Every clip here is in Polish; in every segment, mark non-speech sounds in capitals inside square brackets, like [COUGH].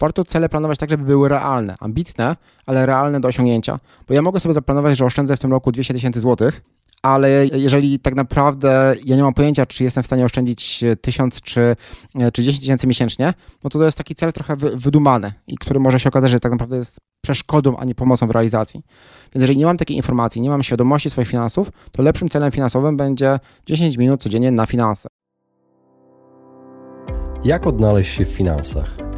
warto cele planować tak, żeby były realne, ambitne, ale realne do osiągnięcia. Bo ja mogę sobie zaplanować, że oszczędzę w tym roku 200 tysięcy złotych, ale jeżeli tak naprawdę ja nie mam pojęcia, czy jestem w stanie oszczędzić 1000 czy, czy 10 tysięcy miesięcznie, no to to jest taki cel trochę wydumany i który może się okazać, że tak naprawdę jest przeszkodą, a nie pomocą w realizacji. Więc jeżeli nie mam takiej informacji, nie mam świadomości swoich finansów, to lepszym celem finansowym będzie 10 minut codziennie na finanse. Jak odnaleźć się w finansach?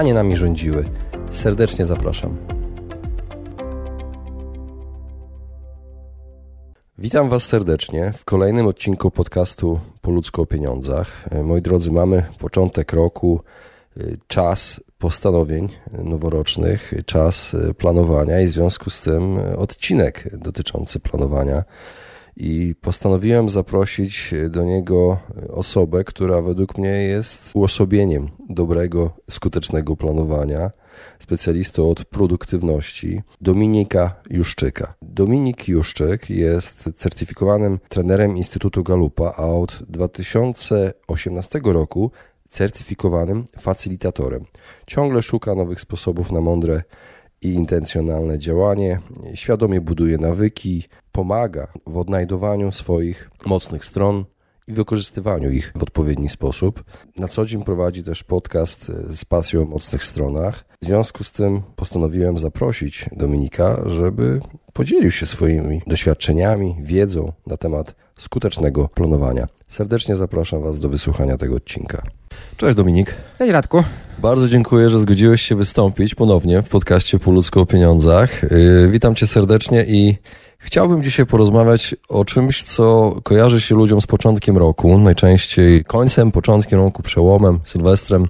a nie nami rządziły. Serdecznie zapraszam. Witam Was serdecznie w kolejnym odcinku podcastu Po ludzko o pieniądzach. Moi drodzy, mamy początek roku, e, czas postanowień noworocznych, czas e, planowania i w związku z tym odcinek dotyczący planowania. I postanowiłem zaprosić do niego osobę, która według mnie jest uosobieniem dobrego, skutecznego planowania specjalistą od produktywności, Dominika Juszczyka. Dominik Juszczyk jest certyfikowanym trenerem Instytutu Galupa, a od 2018 roku certyfikowanym facylitatorem. Ciągle szuka nowych sposobów na mądre i intencjonalne działanie, świadomie buduje nawyki, pomaga w odnajdowaniu swoich mocnych stron, i wykorzystywaniu ich w odpowiedni sposób. Na co dzień prowadzi też podcast z pasją o mocnych stronach. W związku z tym postanowiłem zaprosić Dominika, żeby podzielił się swoimi doświadczeniami, wiedzą na temat skutecznego planowania. Serdecznie zapraszam Was do wysłuchania tego odcinka. Cześć Dominik. Cześć Radku. Bardzo dziękuję, że zgodziłeś się wystąpić ponownie w podcaście Po ludzko o pieniądzach. Yy, witam Cię serdecznie i Chciałbym dzisiaj porozmawiać o czymś, co kojarzy się ludziom z początkiem roku, najczęściej końcem, początkiem roku, przełomem, sylwestrem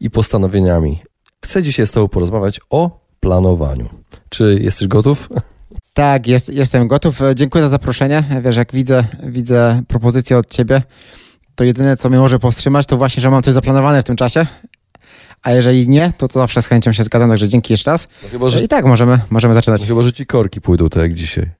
i postanowieniami. Chcę dzisiaj z Tobą porozmawiać o planowaniu. Czy jesteś gotów? Tak, jest, jestem gotów. Dziękuję za zaproszenie. Wiesz, jak widzę, widzę propozycję od Ciebie, to jedyne, co mnie może powstrzymać, to właśnie, że mam coś zaplanowane w tym czasie a jeżeli nie, to, to zawsze z chęcią się zgadzam, także dzięki jeszcze raz. No chyba, że... I tak możemy, możemy zaczynać. No chyba, że ci korki pójdą tak jak dzisiaj.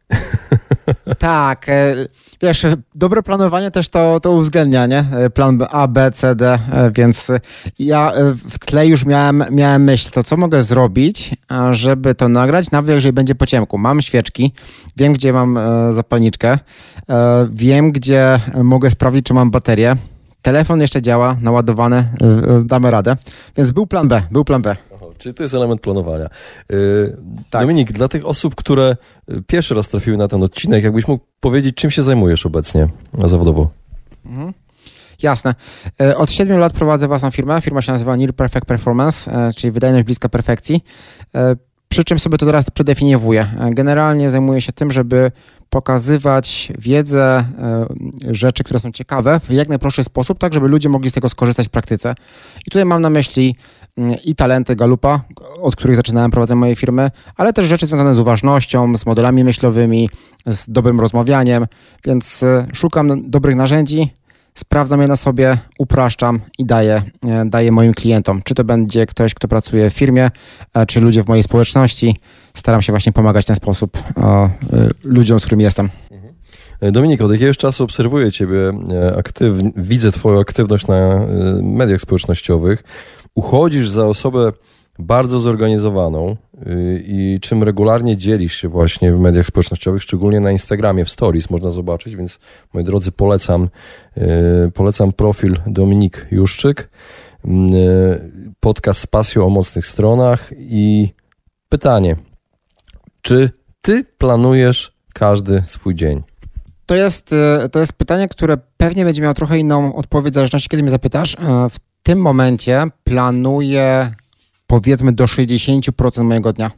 Tak, e, wiesz, dobre planowanie też to, to uwzględnia, nie? E, plan A, B, C, D, e, więc ja w tle już miałem, miałem myśl, to co mogę zrobić, żeby to nagrać, nawet jeżeli będzie po ciemku. Mam świeczki, wiem, gdzie mam zapalniczkę, wiem, gdzie mogę sprawdzić, czy mam baterię, Telefon jeszcze działa, naładowany, damy radę. Więc był plan B, był plan B. Aha, czyli to jest element planowania. Yy, tak. Dominik, dla tych osób, które y, pierwszy raz trafiły na ten odcinek, jakbyś mógł powiedzieć, czym się zajmujesz obecnie zawodowo? Mhm. Jasne. Y, od 7 lat prowadzę własną firmę. Firma się nazywa Near Perfect Performance, y, czyli wydajność bliska perfekcji. Przy czym sobie to teraz przedefiniowuję. Generalnie zajmuję się tym, żeby pokazywać wiedzę, e, rzeczy, które są ciekawe w jak najprostszy sposób, tak żeby ludzie mogli z tego skorzystać w praktyce. I tutaj mam na myśli mm, i talenty Galupa, od których zaczynałem prowadzę moje firmy, ale też rzeczy związane z uważnością, z modelami myślowymi, z dobrym rozmawianiem, więc e, szukam dobrych narzędzi, sprawdzam je na sobie, upraszczam i daję, e, daję moim klientom. Czy to będzie ktoś, kto pracuje w firmie, e, czy ludzie w mojej społeczności. Staram się właśnie pomagać w ten sposób e, ludziom, z którymi jestem. Mhm. Dominik, od jakiegoś czasu obserwuję Ciebie, widzę Twoją aktywność na mediach społecznościowych. Uchodzisz za osobę bardzo zorganizowaną y, i czym regularnie dzielisz się właśnie w mediach społecznościowych, szczególnie na Instagramie, w Stories można zobaczyć, więc moi drodzy polecam, y, polecam profil Dominik Juszczyk, y, podcast z pasją o mocnych stronach i pytanie, czy ty planujesz każdy swój dzień? To jest, to jest pytanie, które pewnie będzie miało trochę inną odpowiedź w zależności, kiedy mnie zapytasz. W tym momencie planuję powiedzmy do 60% mojego dnia.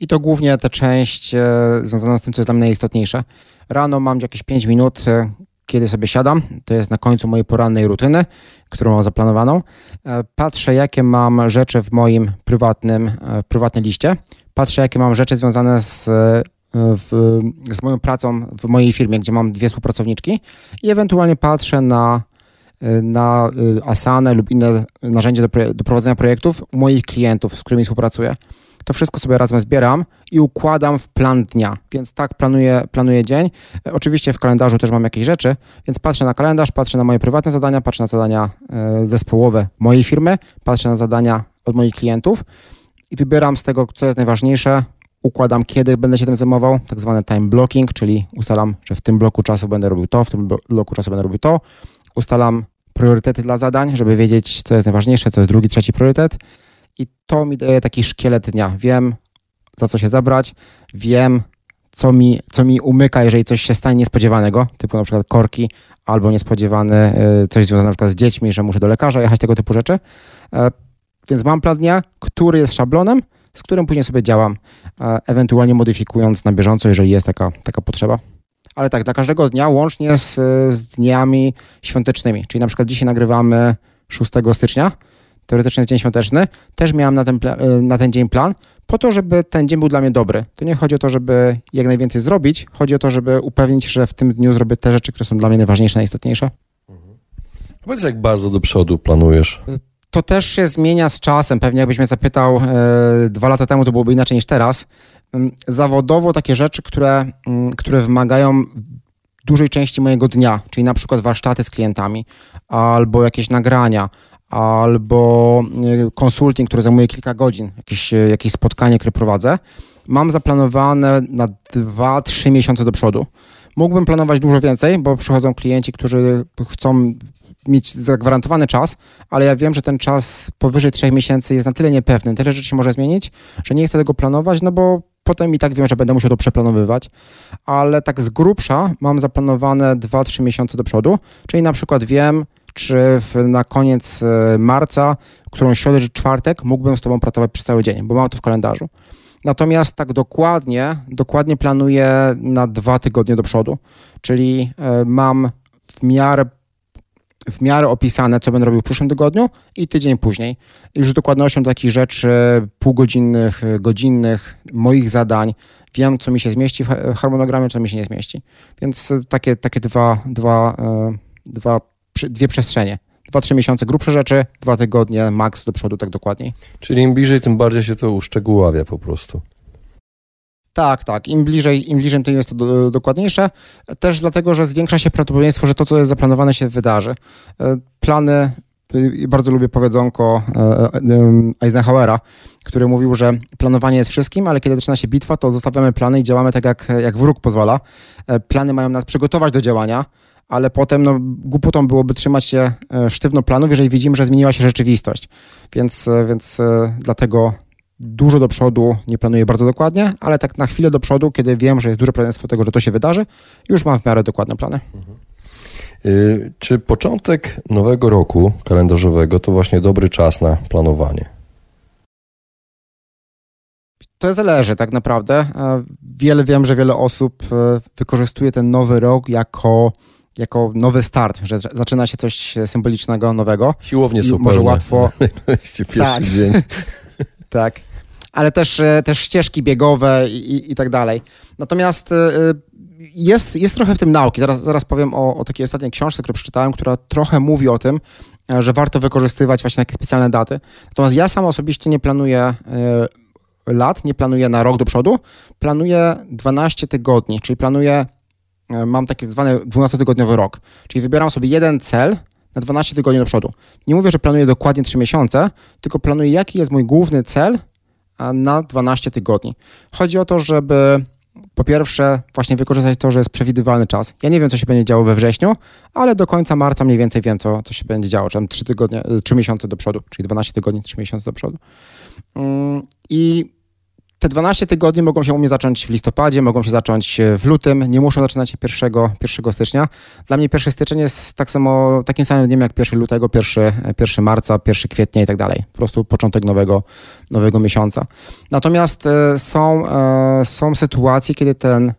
I to głównie ta część e, związana z tym, co jest dla mnie najistotniejsze. Rano mam jakieś 5 minut, e, kiedy sobie siadam, to jest na końcu mojej porannej rutyny, którą mam zaplanowaną. E, patrzę, jakie mam rzeczy w moim prywatnym, e, prywatnym liście. Patrzę, jakie mam rzeczy związane z, e, w, z moją pracą w mojej firmie, gdzie mam dwie współpracowniczki i ewentualnie patrzę na, na Asanę lub inne narzędzia do, do prowadzenia projektów moich klientów, z którymi współpracuję to wszystko sobie razem zbieram i układam w plan dnia. Więc tak planuję, planuję dzień. E, oczywiście w kalendarzu też mam jakieś rzeczy, więc patrzę na kalendarz, patrzę na moje prywatne zadania, patrzę na zadania e, zespołowe mojej firmy, patrzę na zadania od moich klientów i wybieram z tego, co jest najważniejsze, układam, kiedy będę się tym zajmował, tak zwany time blocking, czyli ustalam, że w tym bloku czasu będę robił to, w tym bloku czasu będę robił to. Ustalam priorytety dla zadań, żeby wiedzieć, co jest najważniejsze, co jest drugi, trzeci priorytet i to mi daje taki szkielet dnia. Wiem, za co się zabrać, wiem, co mi, co mi umyka, jeżeli coś się stanie niespodziewanego, typu na przykład korki, albo niespodziewane y, coś związane na przykład z dziećmi, że muszę do lekarza jechać, tego typu rzeczy. E, więc mam plan dnia, który jest szablonem, z którym później sobie działam, e, ewentualnie modyfikując na bieżąco, jeżeli jest taka, taka potrzeba. Ale tak, dla każdego dnia, łącznie z, z dniami świątecznymi. Czyli na przykład dzisiaj nagrywamy 6 stycznia, teoretyczny dzień świąteczny, też miałem na ten, y, na ten dzień plan, po to, żeby ten dzień był dla mnie dobry. To nie chodzi o to, żeby jak najwięcej zrobić, chodzi o to, żeby upewnić, że w tym dniu zrobię te rzeczy, które są dla mnie najważniejsze, najistotniejsze. Mhm. Powiedz, jak bardzo do przodu planujesz? Y, to też się zmienia z czasem. Pewnie jakbyś mnie zapytał e, dwa lata temu, to byłoby inaczej niż teraz. Zawodowo takie rzeczy, które, które wymagają dużej części mojego dnia, czyli na przykład warsztaty z klientami, albo jakieś nagrania, albo e, konsulting, który zajmuje kilka godzin, jakieś, jakieś spotkanie, które prowadzę, mam zaplanowane na 2-3 miesiące do przodu. Mógłbym planować dużo więcej, bo przychodzą klienci, którzy chcą mieć zagwarantowany czas, ale ja wiem, że ten czas powyżej 3 miesięcy jest na tyle niepewny, tyle rzeczy się może zmienić, że nie chcę tego planować, no bo potem i tak wiem, że będę musiał to przeplanowywać, ale tak z grubsza mam zaplanowane 2-3 miesiące do przodu, czyli na przykład wiem, czy w, na koniec e, marca, którą środę czy czwartek mógłbym z Tobą pracować przez cały dzień, bo mam to w kalendarzu. Natomiast tak dokładnie, dokładnie planuję na dwa tygodnie do przodu, czyli e, mam w miarę w miarę opisane, co będę robił w przyszłym tygodniu i tydzień później. Już z dokładnością takich rzeczy półgodzinnych, godzinnych, moich zadań. Wiem, co mi się zmieści w harmonogramie, co mi się nie zmieści. Więc takie, takie dwa, dwa, e, dwa dwie przestrzenie. Dwa, trzy miesiące grubsze rzeczy, dwa tygodnie maks do przodu, tak dokładniej. Czyli im bliżej, tym bardziej się to uszczegóławia po prostu. Tak, tak. Im bliżej, im bliżej, tym jest to do, dokładniejsze. Też dlatego, że zwiększa się prawdopodobieństwo, że to, co jest zaplanowane, się wydarzy. E, plany, y, bardzo lubię powiedzonko e, e, Eisenhowera, który mówił, że planowanie jest wszystkim, ale kiedy zaczyna się bitwa, to zostawiamy plany i działamy tak, jak, jak wróg pozwala. Plany mają nas przygotować do działania, ale potem no, głupotą byłoby trzymać się sztywno planów, jeżeli widzimy, że zmieniła się rzeczywistość. Więc, więc dlatego dużo do przodu nie planuję bardzo dokładnie, ale tak na chwilę do przodu, kiedy wiem, że jest duże prawdopodobieństwo tego, że to się wydarzy, już mam w miarę dokładne plany. Mhm. Czy początek nowego roku kalendarzowego to właśnie dobry czas na planowanie? To zależy tak naprawdę. Wiele wiem, że wiele osób wykorzystuje ten nowy rok jako jako nowy start, że zaczyna się coś symbolicznego, nowego. Siłownie są Może łatwo. [LAUGHS] pierwszy tak. dzień. [LAUGHS] tak. Ale też, e, też ścieżki biegowe i, i tak dalej. Natomiast e, jest, jest trochę w tym nauki. Zaraz, zaraz powiem o, o takiej ostatniej książce, którą przeczytałem, która trochę mówi o tym, e, że warto wykorzystywać właśnie takie specjalne daty. Natomiast ja sam osobiście nie planuję lat, nie planuję na rok do przodu, planuję 12 tygodni, czyli planuję E, mam taki zwany 12-tygodniowy rok. Czyli wybieram sobie jeden cel na 12 tygodni do przodu. Nie mówię, że planuję dokładnie 3 miesiące, tylko planuję, jaki jest mój główny cel na 12 tygodni. Chodzi o to, żeby po pierwsze właśnie wykorzystać to, że jest przewidywalny czas. Ja nie wiem, co się będzie działo we wrześniu, ale do końca marca mniej więcej wiem, co, co się będzie działo, czyli 3, tygodnie, 3 miesiące do przodu, czyli 12 tygodni, 3 miesiące do przodu. Mm, I te 12 tygodni mogą się u mnie zacząć w listopadzie, mogą się zacząć w lutym, nie muszą zaczynać się 1, 1 stycznia. Dla mnie 1 styczeń jest tak samo, takim samym dniem jak 1 lutego, 1, 1 marca, 1 kwietnia i tak dalej. Po prostu początek nowego, nowego miesiąca. Natomiast e, są, e, są sytuacje, kiedy ten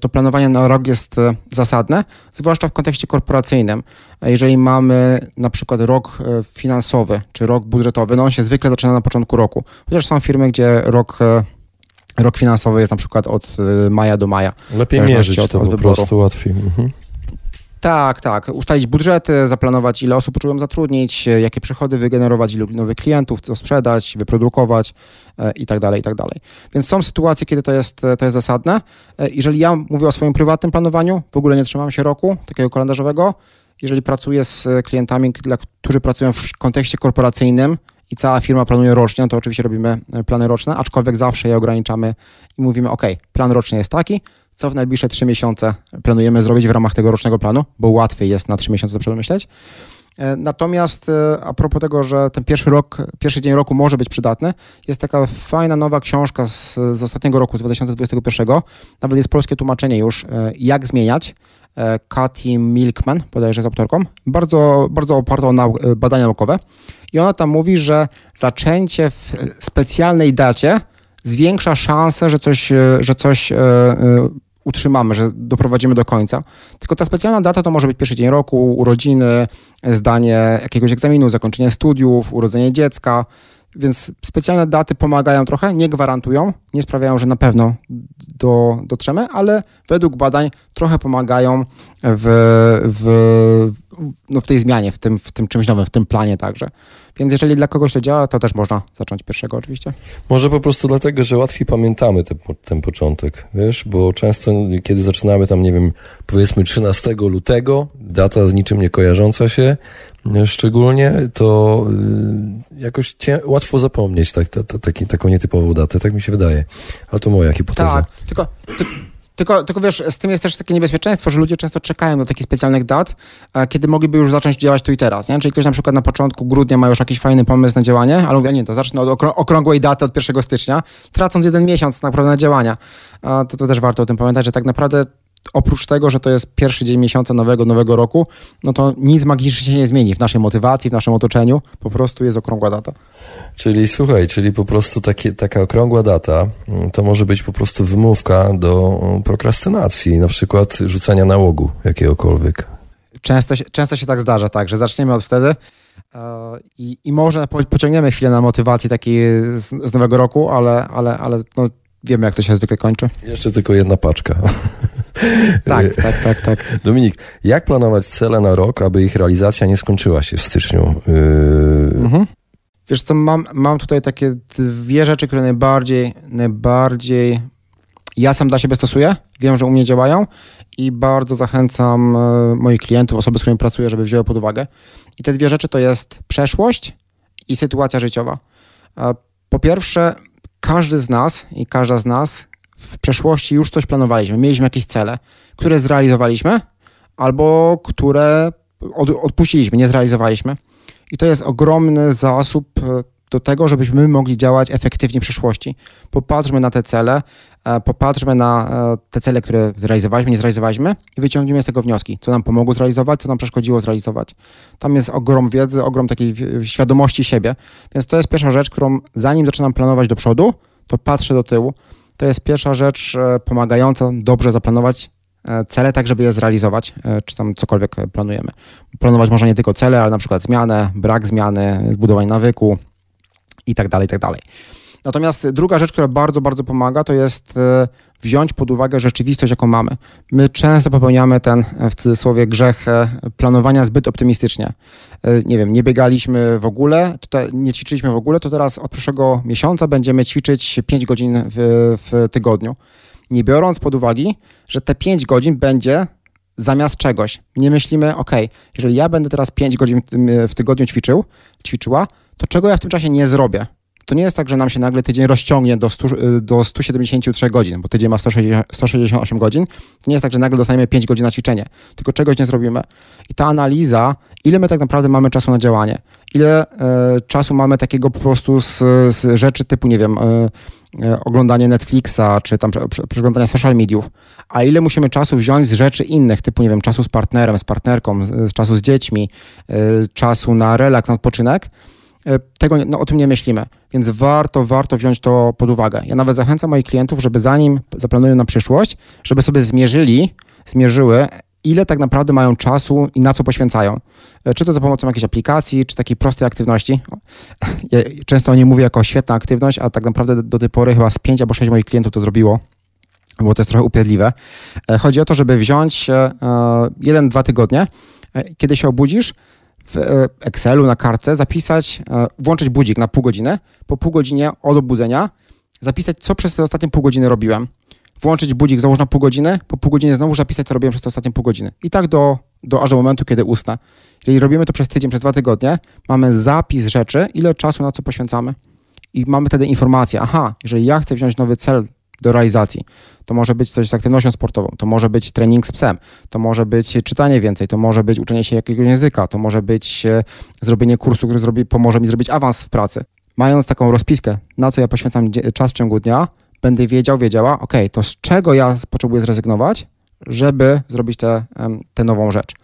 to planowanie na rok jest e, zasadne, zwłaszcza w kontekście korporacyjnym. Jeżeli mamy na przykład rok e, finansowy czy rok budżetowy, no on się zwykle zaczyna na początku roku. Chociaż są firmy, gdzie rok rok finansowy jest na przykład od maja do maja. Lepiej mierzyć od, to od po wyboru. prostu łatwiej. Mhm. Tak, tak. Ustalić budżety, zaplanować, ile osób poczułem zatrudnić, jakie przychody wygenerować, ilu nowych klientów, co sprzedać, wyprodukować e, i tak dalej, i tak dalej. Więc są sytuacje, kiedy to jest, to jest zasadne. E, jeżeli ja mówię o swoim prywatnym planowaniu, w ogóle nie trzymam się roku takiego kalendarzowego. Jeżeli pracuję z klientami, dla, którzy pracują w kontekście korporacyjnym, i cała firma planuje rocznie, no to oczywiście robimy e, plany roczne, aczkolwiek zawsze je ograniczamy i mówimy, OK, plan roczny jest taki, co w najbliższe trzy miesiące planujemy zrobić w ramach tego rocznego planu, bo łatwiej jest na trzy miesiące to przemyśleć. E, natomiast e, a propos tego, że ten pierwszy rok, pierwszy dzień roku może być przydatny, jest taka fajna nowa książka z, z ostatniego roku, z 2021. Nawet jest polskie tłumaczenie już, jak zmieniać. Katy Milkman, bodajże jest autorką. Bardzo, bardzo oparto o nau- badania naukowe. I ona tam mówi, że zaczęcie w specjalnej dacie zwiększa szansę, że coś, e, że coś e, e, utrzymamy, że doprowadzimy do końca. Tylko ta specjalna data to może być pierwszy dzień roku, urodziny, zdanie jakiegoś egzaminu, zakończenie studiów, urodzenie dziecka. Więc specjalne daty pomagają trochę, nie gwarantują, nie sprawiają, że na pewno do, dotrzemy, ale według badań trochę pomagają w, w, no w tej zmianie, w tym, w tym czymś nowym, w tym planie także. Więc jeżeli dla kogoś to działa, to też można zacząć pierwszego oczywiście. Może po prostu dlatego, że łatwiej pamiętamy te, ten początek, wiesz, bo często kiedy zaczynamy tam, nie wiem, powiedzmy 13 lutego, data z niczym nie kojarząca się, szczególnie, to y, jakoś cię, łatwo zapomnieć tak, ta, ta, taki, taką nietypową datę, tak mi się wydaje. Ale to moja hipoteza. Tak, tylko, ty, tylko, tylko wiesz, z tym jest też takie niebezpieczeństwo, że ludzie często czekają do takich specjalnych dat, kiedy mogliby już zacząć działać tu i teraz. Nie? Czyli ktoś na przykład na początku grudnia ma już jakiś fajny pomysł na działanie, ale mówi, nie, to zacznę od okrągłej daty od 1 stycznia, tracąc jeden miesiąc naprawdę na działania. To, to też warto o tym pamiętać, że tak naprawdę oprócz tego, że to jest pierwszy dzień miesiąca nowego, nowego roku, no to nic magicznie się nie zmieni w naszej motywacji, w naszym otoczeniu. Po prostu jest okrągła data. Czyli słuchaj, czyli po prostu takie, taka okrągła data mm, to może być po prostu wymówka do mm, prokrastynacji, na przykład rzucania nałogu jakiegokolwiek. Często się, często się tak zdarza, tak, że zaczniemy od wtedy yy, i, i może pociągniemy chwilę na motywacji takiej z, z nowego roku, ale, ale, ale no, wiemy, jak to się zwykle kończy. Jeszcze tylko jedna paczka. [LAUGHS] Tak, tak, tak, tak. Dominik, jak planować cele na rok, aby ich realizacja nie skończyła się w styczniu? Yy... Mhm. Wiesz co, mam, mam tutaj takie dwie rzeczy, które najbardziej, najbardziej ja sam dla siebie stosuję, wiem, że u mnie działają i bardzo zachęcam e, moich klientów, osoby, z którymi pracuję, żeby wzięły pod uwagę. I te dwie rzeczy to jest przeszłość i sytuacja życiowa. Po pierwsze, każdy z nas i każda z nas w przeszłości już coś planowaliśmy, mieliśmy jakieś cele, które zrealizowaliśmy albo które od, odpuściliśmy, nie zrealizowaliśmy. I to jest ogromny zasób e, do tego, żebyśmy mogli działać efektywnie w przyszłości. Popatrzmy na te cele, e, popatrzmy na e, te cele, które zrealizowaliśmy, nie zrealizowaliśmy i wyciągniemy z tego wnioski, co nam pomogło zrealizować, co nam przeszkodziło zrealizować. Tam jest ogrom wiedzy, ogrom takiej świadomości siebie, więc to jest pierwsza rzecz, którą zanim zaczynam planować do przodu, to patrzę do tyłu. To jest pierwsza rzecz pomagająca dobrze zaplanować E, cele, tak żeby je zrealizować, e, czy tam cokolwiek planujemy. Planować można nie tylko cele, ale na przykład zmianę, brak zmiany, zbudowanie nawyku i tak dalej, i tak dalej. Natomiast druga rzecz, która bardzo, bardzo pomaga, to jest e, wziąć pod uwagę rzeczywistość, jaką mamy. My często popełniamy ten, w cudzysłowie, grzech planowania zbyt optymistycznie. Nie wiem, nie biegaliśmy w ogóle, nie ćwiczyliśmy w ogóle, to teraz od przyszłego miesiąca będziemy ćwiczyć 5 godzin w, w tygodniu nie biorąc pod uwagę, że te 5 godzin będzie zamiast czegoś. Nie myślimy, ok, jeżeli ja będę teraz 5 godzin w tygodniu ćwiczył, ćwiczyła, to czego ja w tym czasie nie zrobię? To nie jest tak, że nam się nagle tydzień rozciągnie do, 100, do 173 godzin, bo tydzień ma 160, 168 godzin. To nie jest tak, że nagle dostaniemy 5 godzin na ćwiczenie, tylko czegoś nie zrobimy. I ta analiza, ile my tak naprawdę mamy czasu na działanie, ile e, czasu mamy takiego po prostu z, z rzeczy typu, nie wiem, e, E, oglądanie Netflixa, czy tam przeglądanie social mediów, a ile musimy czasu wziąć z rzeczy innych, typu, nie wiem, czasu z partnerem, z partnerką, z czasu z dziećmi, czasu na relaks, na odpoczynek tego, no, o tym nie myślimy, więc warto, warto wziąć to pod uwagę. Ja nawet zachęcam moich klientów, żeby zanim zaplanują na przyszłość, żeby sobie zmierzyli, zmierzyły, ile tak naprawdę mają czasu i na co poświęcają. E, czy to za pomocą jakiejś aplikacji, czy takiej prostej aktywności. [LAUGHS] Ja często o niej mówię jako świetna aktywność, a tak naprawdę do tej pory chyba z 5 albo 6 moich klientów to zrobiło, bo to jest trochę upierdliwe. E, chodzi o to, żeby wziąć jeden, dwa tygodnie, kiedy się obudzisz, w e, Excelu na kartce zapisać, e, włączyć budzik na pół godziny, po pół godzinie od obudzenia zapisać, co przez te ostatnie pół godziny robiłem. Włączyć budzik, załóż na pół godziny, po pół godziny znowu zapisać, co robiłem przez te ostatnie pół godziny. I tak do, do aż do momentu, kiedy usnę. Jeżeli robimy to przez tydzień, przez dwa tygodnie, mamy zapis rzeczy, ile czasu na co poświęcamy. I mamy wtedy informację, aha, jeżeli ja chcę wziąć nowy cel do realizacji. To może być coś z aktywnością sportową, to może być trening z psem, to może być czytanie więcej, to może być uczenie się jakiegoś języka, to może być e, zrobienie kursu, który zrobi, pomoże mi zrobić awans w pracy. Mając taką rozpiskę, na co ja poświęcam czas w ciągu dnia, będę wiedział, wiedziała, ok, to z czego ja potrzebuję zrezygnować, żeby zrobić tę nową rzecz.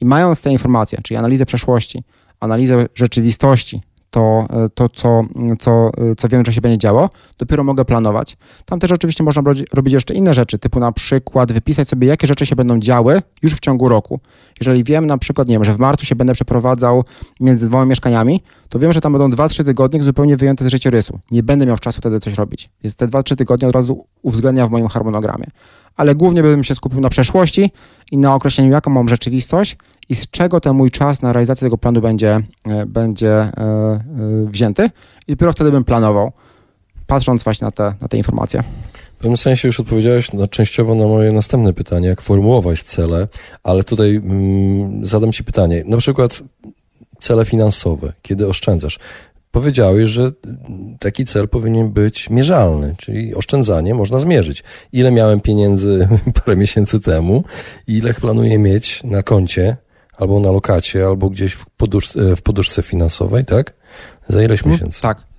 I mając te informacje, czyli analizę przeszłości, analizę rzeczywistości, to, e, to co, co, co wiem, że się będzie działo, dopiero mogę planować. Tam też oczywiście można robić jeszcze inne rzeczy, typu na przykład wypisać sobie, jakie rzeczy się będą działy już w ciągu roku. Jeżeli wiem na przykład, nie wiem, że w marcu się będę przeprowadzał między dwoma mieszkaniami, to wiem, że tam będą 2-3 tygodnie zupełnie wyjęte z życiorysu. Nie będę miał czasu wtedy coś robić. Więc te 2-3 tygodnie od razu uwzględniam w moim harmonogramie. Ale głównie bym się skupił na przeszłości i na określeniu, jaką mam rzeczywistość i z czego ten mój czas na realizację tego planu będzie, e, będzie e, e, wzięty. I dopiero wtedy bym planował, patrząc właśnie na te, na te informacje. W pewnym sensie już odpowiedziałeś na, częściowo na moje następne pytanie, jak formułować cele, ale tutaj mm, zadam Ci pytanie. Na przykład cele finansowe, kiedy oszczędzasz. Powiedziałeś, że taki cel powinien być mierzalny, czyli oszczędzanie można zmierzyć. Ile miałem pieniędzy [LAUGHS] parę miesięcy temu, ile planuję mieć na koncie, albo na lokacie, albo gdzieś w, poduszce, w poduszce finansowej, tak? Za ileś hmm, miesięcy? Tak.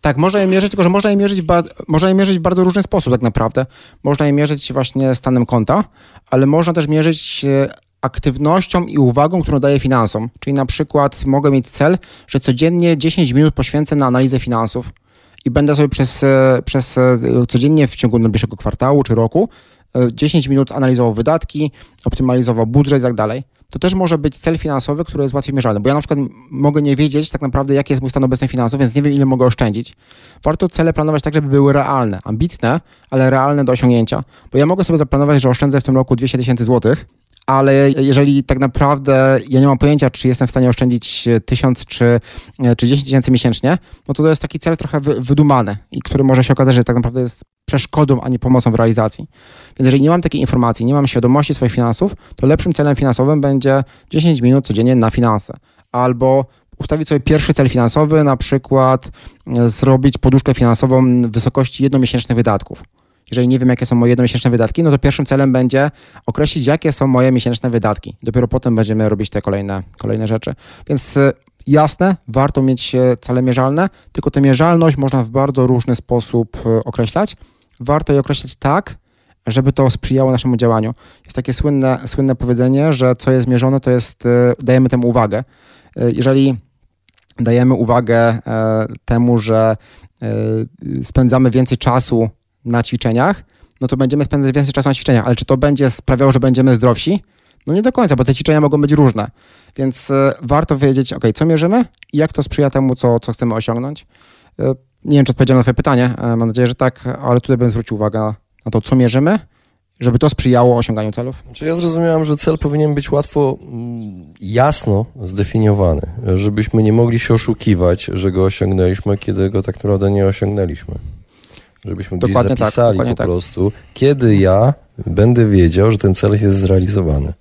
Tak, można je mierzyć, tylko że można je mierzyć, można je mierzyć w bardzo różny sposób tak naprawdę. Można je mierzyć właśnie stanem konta, ale można też mierzyć aktywnością i uwagą, którą daję finansom. Czyli na przykład mogę mieć cel, że codziennie 10 minut poświęcę na analizę finansów i będę sobie przez, e, przez e, codziennie w ciągu najbliższego kwartału czy roku 10 e, minut analizował wydatki, optymalizował budżet i tak dalej. To też może być cel finansowy, który jest łatwiej mierzalny, bo ja na przykład mogę nie wiedzieć tak naprawdę, jaki jest mój stan obecny finansowy, więc nie wiem, ile mogę oszczędzić. Warto cele planować tak, żeby były realne, ambitne, ale realne do osiągnięcia. Bo ja mogę sobie zaplanować, że oszczędzę w tym roku 200 tysięcy złotych, ale jeżeli tak naprawdę ja nie mam pojęcia, czy jestem w stanie oszczędzić tysiąc czy, czy 10 tysięcy miesięcznie, no to to jest taki cel trochę wydumany i który może się okazać, że tak naprawdę jest przeszkodą, a nie pomocą w realizacji. Więc jeżeli nie mam takiej informacji, nie mam świadomości swoich finansów, to lepszym celem finansowym będzie 10 minut codziennie na finanse. Albo ustawić sobie pierwszy cel finansowy, na przykład e, zrobić poduszkę finansową w wysokości jednomiesięcznych wydatków jeżeli nie wiem, jakie są moje jednomiesięczne wydatki, no to pierwszym celem będzie określić, jakie są moje miesięczne wydatki. Dopiero potem będziemy robić te kolejne, kolejne rzeczy. Więc y, jasne, warto mieć cele mierzalne, tylko tę mierzalność można w bardzo różny sposób y, określać. Warto je określać tak, żeby to sprzyjało naszemu działaniu. Jest takie słynne, słynne powiedzenie, że co jest mierzone, to jest, dajemy temu uwagę. Jeżeli dajemy uwagę temu, że spędzamy więcej czasu na ćwiczeniach, no to będziemy spędzać więcej czasu na ćwiczeniach, ale czy to będzie sprawiało, że będziemy zdrowsi? No nie do końca, bo te ćwiczenia mogą być różne. Więc warto wiedzieć, ok, co mierzymy i jak to sprzyja temu, co, co chcemy osiągnąć. Nie wiem, czy odpowiedziałem na Twoje pytanie, y, mam nadzieję, że tak, ale tutaj bym zwrócił uwagę na, to, co mierzymy, żeby to sprzyjało osiąganiu celów. Czy ja zrozumiałem, że cel powinien być łatwo, mm, jasno zdefiniowany, żebyśmy nie mogli się oszukiwać, że go osiągnęliśmy, kiedy go tak naprawdę nie osiągnęliśmy. Żebyśmy gdzieś dokładnie tak, zapisali tak, po tak. prostu, kiedy ja będę wiedział, że ten cel jest zrealizowany.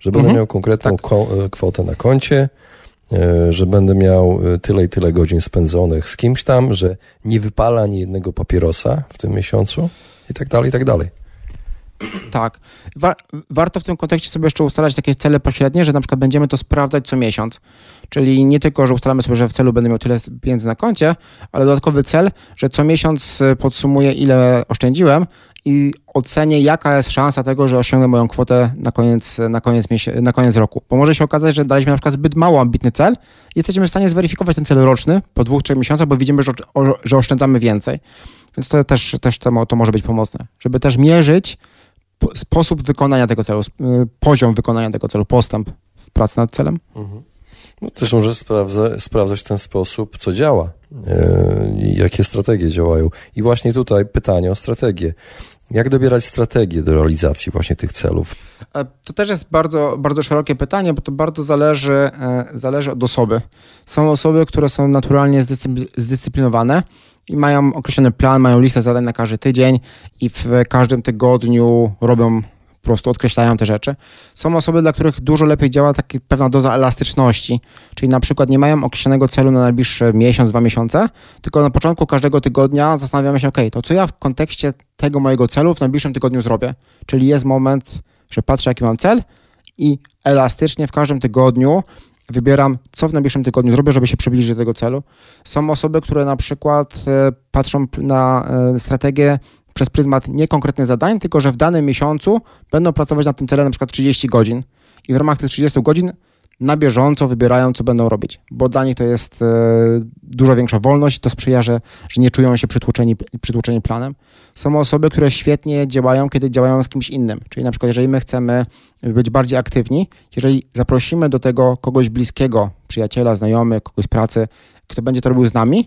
Że będę mhm. miał konkretną tak. E, kwotę na koncie, e, że będę miał e, tyle i tyle godzin spędzonych z kimś tam, że nie wypala ani jednego papierosa w tym miesiącu i tak dalej, i tak dalej. [CLEARS THROAT] Tak. Wa warto w tym kontekście sobie jeszcze ustalać takie cele pośrednie, że na przykład będziemy to sprawdzać co miesiąc. Czyli nie tylko, że ustalamy sobie, że w celu będę miał tyle pieniędzy na koncie, ale dodatkowy cel, że co miesiąc y, podsumuję, ile oszczędziłem i ocenię, jaka jest szansa tego, że osiągnę moją kwotę na koniec, na koniec, na koniec roku. Bo może się okazać, że daliśmy na przykład zbyt mało ambitny cel i jesteśmy w stanie zweryfikować ten cel roczny po dwóch, trzech miesiącach, bo widzimy, że, że oszczędzamy więcej. Więc to też, też to, to może być pomocne, żeby też mierzyć sposób wykonania tego celu, y, poziom wykonania tego celu, postęp w pracy nad celem. Mhm. No, też może sprawdza, sprawdzać w ten sposób, co działa, yy, jakie strategie działają. I właśnie tutaj pytanie o strategię. Jak dobierać strategię do realizacji właśnie tych celów? E, to też jest bardzo, bardzo szerokie pytanie, bo to bardzo zależy, e, zależy od osoby. Są osoby, które są naturalnie zdyscyplinowane i mają określony plan, mają listę zadań na każdy tydzień i w każdym tygodniu robią po prostu odkreślają te rzeczy. Są osoby, dla których dużo lepiej działa taka pewna doza elastyczności, czyli na przykład nie mają określonego celu na najbliższy miesiąc, dwa miesiące, tylko na początku każdego tygodnia zastanawiamy się, ok, to co ja w kontekście tego mojego celu w najbliższym tygodniu zrobię? Czyli jest moment, że patrzę, jaki mam cel i elastycznie w każdym tygodniu wybieram, co w najbliższym tygodniu zrobię, żeby się przybliżyć do tego celu. Są osoby, które na przykład e, patrzą na e, strategię przez pryzmat nie konkretnych zadań, tylko że w danym miesiącu będą pracować nad tym celem na przykład 30 godzin i w ramach tych 30 godzin na bieżąco wybierają, co będą robić, bo dla nich to jest e, dużo większa wolność, to sprzyja, że, że nie czują się przytłoczeni, przytłoczeni planem. Są osoby, które świetnie działają, kiedy działają z kimś innym, czyli na przykład jeżeli my chcemy być bardziej aktywni, jeżeli zaprosimy do tego kogoś bliskiego, przyjaciela, znajomych, kogoś z pracy, kto będzie to robił z nami,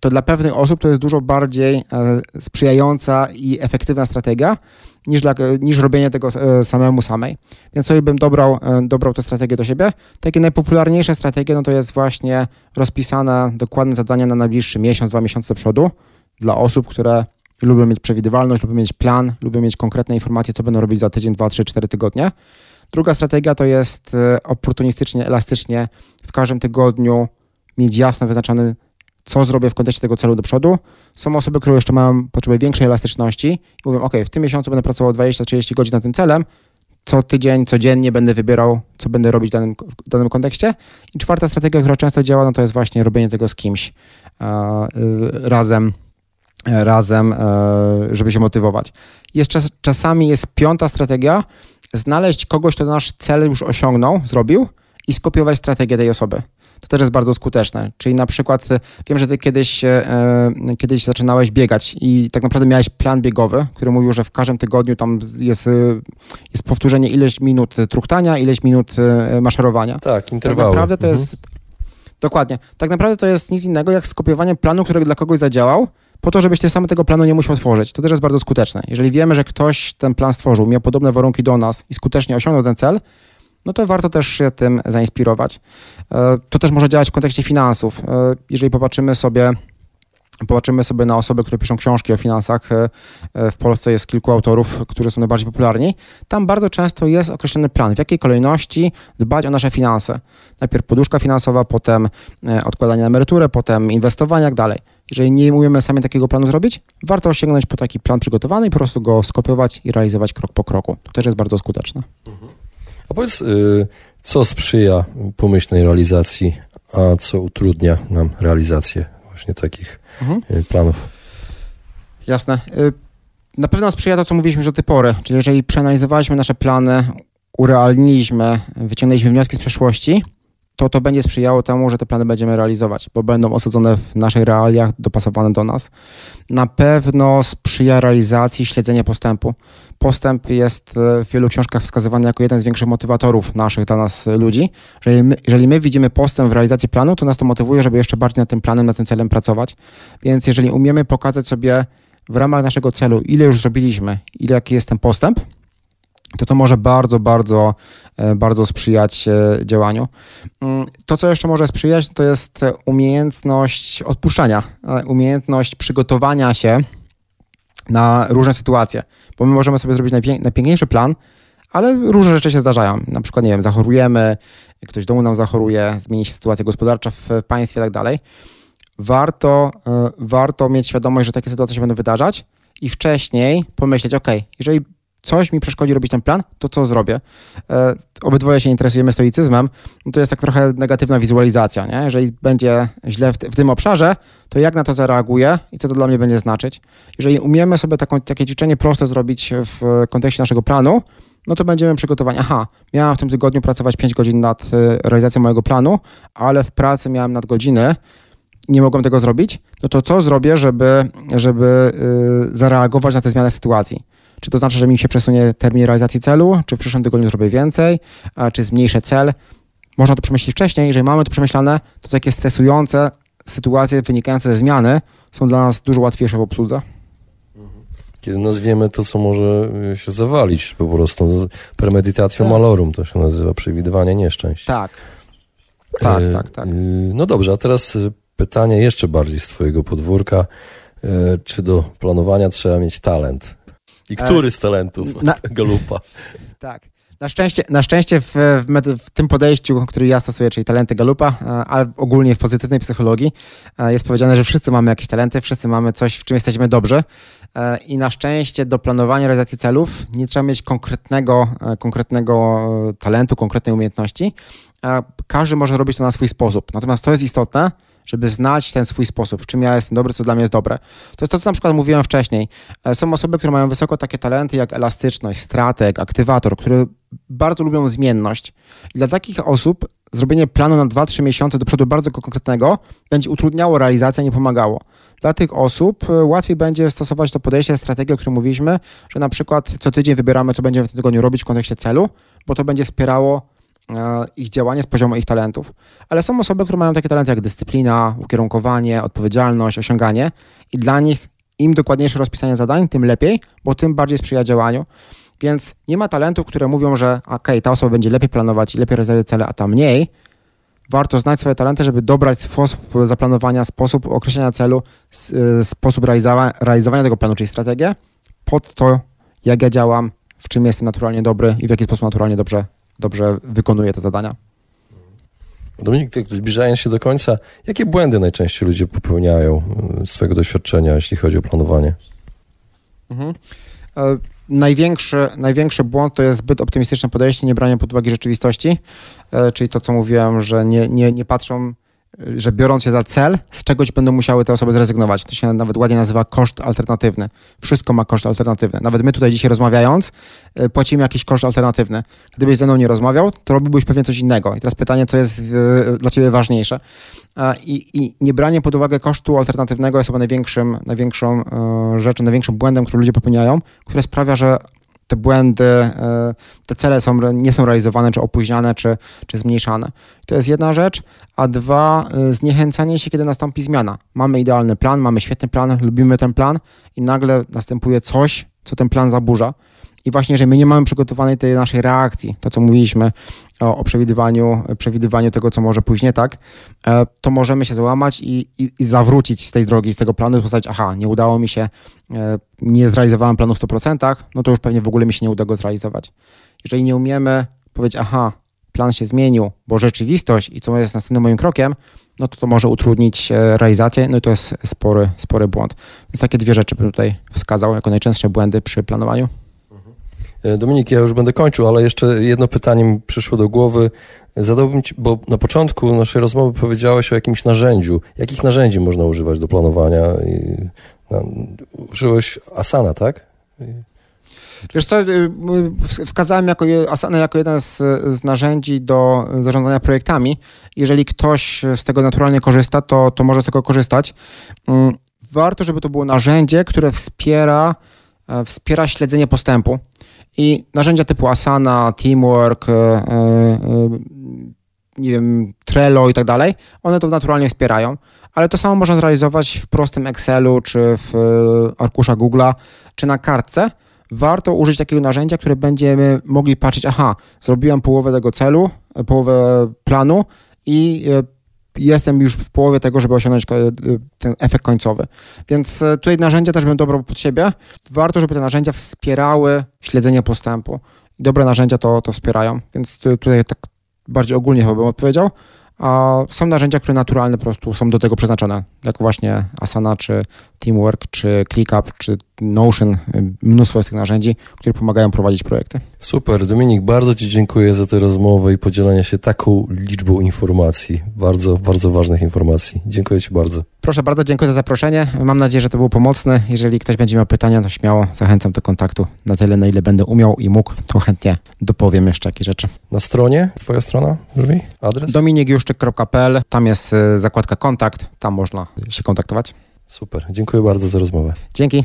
to dla pewnych osób to jest dużo bardziej e, sprzyjająca i efektywna strategia niż, dla, niż robienie tego e, samemu samej. Więc sobie bym dobrał, e, dobrał tę strategię do siebie. Takie najpopularniejsze strategie no to jest właśnie rozpisane dokładne zadania na najbliższy miesiąc, dwa miesiące do przodu dla osób, które lubią mieć przewidywalność, lubią mieć plan, lubią mieć konkretne informacje, co będą robić za tydzień, dwa, trzy, cztery tygodnie. Druga strategia to jest oportunistycznie, elastycznie w każdym tygodniu mieć jasno wyznaczony co zrobię w kontekście tego celu do przodu. Są osoby, które jeszcze mają potrzebę większej elastyczności i mówią, ok, w tym miesiącu będę pracował 20-30 godzin nad tym celem, co tydzień, codziennie będę wybierał, co będę robić w danym, w danym kontekście. I czwarta strategia, która często działa, no to jest właśnie robienie tego z kimś e, razem, e, razem, e, żeby się motywować. Jeszcze czasami jest piąta strategia, znaleźć kogoś, kto nasz cel już osiągnął, zrobił i skopiować strategię tej osoby to też jest bardzo skuteczne. Czyli na przykład e, wiem, że ty kiedyś, e, e, kiedyś zaczynałeś biegać i tak naprawdę miałeś plan biegowy, który mówił, że w każdym tygodniu tam jest, jest powtórzenie ileś minut truchtania, ileś minut maszerowania. Tak, interwały. Tak naprawdę to mhm. jest... Dokładnie. Tak naprawdę to jest nic innego jak skopiowanie planu, który dla kogoś zadziałał, po to, żebyś ty sam tego planu nie musiał tworzyć. To też jest bardzo skuteczne. Jeżeli wiemy, że ktoś ten plan stworzył, miał podobne warunki do nas i skutecznie osiągnął ten cel, no to warto też się tym zainspirować. E, to też może działać w kontekście finansów. E, jeżeli popatrzymy sobie Popatrzymy sobie na osoby, które piszą książki o finansach. E, w Polsce jest kilku autorów, którzy są najbardziej popularni. Tam bardzo często jest określony plan, w jakiej kolejności dbać o nasze finanse. Najpierw poduszka finansowa, potem odkładanie na emeryturę, potem inwestowanie, jak dalej. Jeżeli nie umiemy sami takiego planu zrobić, warto sięgnąć po taki plan przygotowany i po prostu go skopiować i realizować krok po kroku. To też jest bardzo skuteczne. Mhm. A powiedz, y, co sprzyja pomyślnej realizacji, a co utrudnia nam realizację właśnie takich mhm. Y, planów? Jasne. Y, na pewno sprzyja to, co mówiliśmy już do tej pory, czyli jeżeli przeanalizowaliśmy nasze plany, urealniliśmy, wyciągnęliśmy wnioski z przeszłości, to to będzie sprzyjało temu, że te plany będziemy realizować, bo będą osadzone w naszych realiach, dopasowane do nas. Na pewno sprzyja realizacji śledzenia postępu. Postęp jest e, w wielu książkach wskazywany jako jeden z większych motywatorów naszych dla nas e, ludzi. Jeżeli my, jeżeli my widzimy postęp w realizacji planu, to nas to motywuje, żeby jeszcze bardziej nad tym planem, nad tym celem pracować. Więc jeżeli umiemy pokazać sobie w ramach naszego celu, ile już zrobiliśmy, ile jaki jest ten postęp, to to może bardzo, bardzo, e, bardzo sprzyjać e, działaniu. Mm, to, co jeszcze może sprzyjać, to jest umiejętność odpuszczania, e, umiejętność przygotowania się na różne sytuacje, bo my możemy sobie zrobić najpiękniejszy plan, ale różne rzeczy się zdarzają. Na przykład, nie wiem, zachorujemy, ktoś domu nam zachoruje, zmieni się sytuacja gospodarcza w państwie i tak dalej. Warto, warto mieć świadomość, że takie sytuacje się będą wydarzać i wcześniej pomyśleć, ok, jeżeli coś mi przeszkodzi robić ten plan, to co zrobię? E, obydwoje się interesujemy stoicyzmem, no to jest tak trochę negatywna wizualizacja, nie? Jeżeli będzie źle w, w tym obszarze, to jak na to zareaguję i co to dla mnie będzie znaczyć? Jeżeli umiemy sobie taką, takie ćwiczenie proste zrobić w kontekście naszego planu, no to będziemy przygotowani. Aha, miałem w tym tygodniu pracować 5 godzin nad y, realizacją mojego planu, ale w pracy miałem nadgodziny, nie mogłem tego zrobić, no to co zrobię, żeby, żeby yy, zareagować na te zmiany sytuacji? Czy to znaczy, że mi się przesunie termin realizacji celu, czy w przyszłym tygodniu zrobię więcej, czy zmniejszę cel? Można to przemyśleć wcześniej. Jeżeli mamy to przemyślane, to takie stresujące sytuacje wynikające ze zmiany są dla nas dużo łatwiejsze w obsłudze. Kiedy nazwiemy to, co może się zawalić, po prostu premedytacją tak. malorum, to się nazywa przewidywanie nieszczęść. Tak. Tak, e, tak, tak. No dobrze, a teraz pytanie jeszcze bardziej z Twojego podwórka. E, czy do planowania trzeba mieć talent? I e, który z talentów na... [LAUGHS] Galupa? Tak. Na szczęście, na szczęście w, w, tym podejściu, który ja stosuję, czyli talenty Galupa, e, ale ogólnie w pozytywnej psychologii, jest powiedziane, że wszyscy mamy jakieś talenty, wszyscy mamy coś, w czym jesteśmy dobrzy. I na szczęście do planowania realizacji celów nie trzeba mieć konkretnego, konkretnego talentu, konkretnej umiejętności. Każdy może robić to na swój sposób. Natomiast to jest istotne, żeby znać ten swój sposób, w czym ja jestem dobry, co dla mnie jest dobre. To jest to, co na przykład mówiłem wcześniej. E, są osoby, które mają wysoko takie talenty jak elastyczność, strateg, aktywator, które bardzo lubią zmienność. I dla takich osób zrobienie planu na 2-3 miesiące do przodu bardzo konkretnego będzie utrudniało realizację, nie pomagało. Dla tych osób e, łatwiej będzie stosować to podejście, strategię, o którym mówiliśmy, że na przykład co tydzień wybieramy, co będziemy w tym tygodniu robić w kontekście celu, bo to będzie wspierało ich działanie z poziomu ich talentów. Ale są osoby, które mają takie talenty jak dyscyplina, ukierunkowanie, odpowiedzialność, osiąganie i dla nich im dokładniejsze rozpisanie zadań, tym lepiej, bo tym bardziej sprzyja działaniu. Więc nie ma talentów, które mówią, że ok, ta osoba będzie lepiej planować i lepiej realizować cele, a ta mniej. Warto znać swoje talenty, żeby dobrać sposób zaplanowania, sposób określenia celu, e, sposób realizowania tego planu, czyli strategię, pod to, jak ja działam, w czym jestem naturalnie dobry i w jaki sposób naturalnie dobrze dobrze wykonuje te zadania. Dominik, zbliżając się do końca, jakie błędy najczęściej ludzie popełniają y, z Twojego doświadczenia, jeśli chodzi o planowanie? Mhm. E, największy, największy błąd to jest zbyt optymistyczne podejście, nie branie pod uwagę rzeczywistości, e, czyli to, co mówiłem, że nie, nie, nie patrzą że biorąc się za cel, z czegoś będą musiały te osoby zrezygnować. To się nawet ładnie nazywa koszt alternatywny. Wszystko ma koszt alternatywny. Nawet my tutaj dzisiaj rozmawiając, y, płacimy jakiś koszt alternatywny. Gdybyś ze mną nie rozmawiał, to robiłbyś pewnie coś innego. I teraz pytanie, co jest y, dla ciebie ważniejsze. I, i nie branie pod uwagę kosztu alternatywnego jest chyba największym, największą y, rzeczą, największym błędem, który ludzie popełniają, które sprawia, że te błędy, e, te cele są, nie są realizowane, czy opóźniane, czy, czy zmniejszane. To jest jedna rzecz, a dwa, e, zniechęcanie się, kiedy nastąpi zmiana. Mamy idealny plan, mamy świetny plan, lubimy ten plan i nagle następuje coś, co ten plan zaburza. I właśnie, jeżeli my nie mamy przygotowanej tej naszej reakcji, to co mówiliśmy o, o przewidywaniu, przewidywaniu tego, co może pójść nie tak, e, to możemy się załamać i, i, i zawrócić z tej drogi, z tego planu i powiedzieć, aha, nie udało mi się, e, nie zrealizowałem planu w 100%, no to już pewnie w ogóle mi się nie uda go zrealizować. Jeżeli nie umiemy powiedzieć, aha, plan się zmienił, bo rzeczywistość i co jest następnym moim krokiem, no to to może utrudnić e, realizację, no i to jest spory, spory błąd. Więc takie dwie rzeczy bym tutaj wskazał jako najczęstsze błędy przy planowaniu. E, Dominik, ja już będę kończył, ale jeszcze jedno pytanie mi przyszło do głowy. Zadałbym ci, bo na początku naszej rozmowy powiedziałeś o jakimś narzędziu. Jakich narzędzi można używać do planowania? No, użyłeś Asana, tak? Wiesz co, y, wskazałem jako, Asana jako jeden z, z, narzędzi do zarządzania projektami. Jeżeli ktoś z tego naturalnie korzysta, to, to może z tego korzystać. Mm, warto, żeby to było narzędzie, które wspiera, e, wspiera śledzenie postępu. I narzędzia typu Asana, Teamwork, e, e, e, nie wiem, Trello i tak dalej, one to naturalnie wspierają, ale to samo można zrealizować w prostym Excelu, czy w arkusza Google'a, czy na kartce. Warto użyć takiego narzędzia, które będziemy mogli patrzeć, aha, zrobiłem połowę tego celu, połowę planu i jestem już w połowie tego, żeby osiągnąć e, ten efekt końcowy. Więc e, tutaj narzędzia też bym dobrał pod siebie. Warto, żeby te narzędzia wspierały śledzenie postępu. Dobre narzędzia to, to wspierają, więc tutaj tak bardziej ogólnie chyba bym odpowiedział. A są narzędzia, które naturalne po prostu są do tego przeznaczone, jak właśnie Asana, czy Teamwork, czy ClickUp, czy Notion, y, mnóstwo jest tych narzędzi, które pomagają prowadzić projekty. Super, Dominik, bardzo Ci dziękuję za tę rozmowę i podzielenie się taką liczbą informacji, bardzo, bardzo ważnych informacji. Dziękuję Ci bardzo. Proszę bardzo, dziękuję za zaproszenie. Mam nadzieję, że to było pomocne. Jeżeli ktoś będzie miał pytania, to śmiało zachęcam do kontaktu na tyle, na ile będę umiał i mógł, to chętnie dopowiem jeszcze jakieś rzeczy. Na stronie, Twoja strona brzmi? Adres? dominikjuszczyk.pl, tam jest y, zakładka kontakt, tam można się kontaktować. Super, dziękuję bardzo za rozmowę. Dzięki.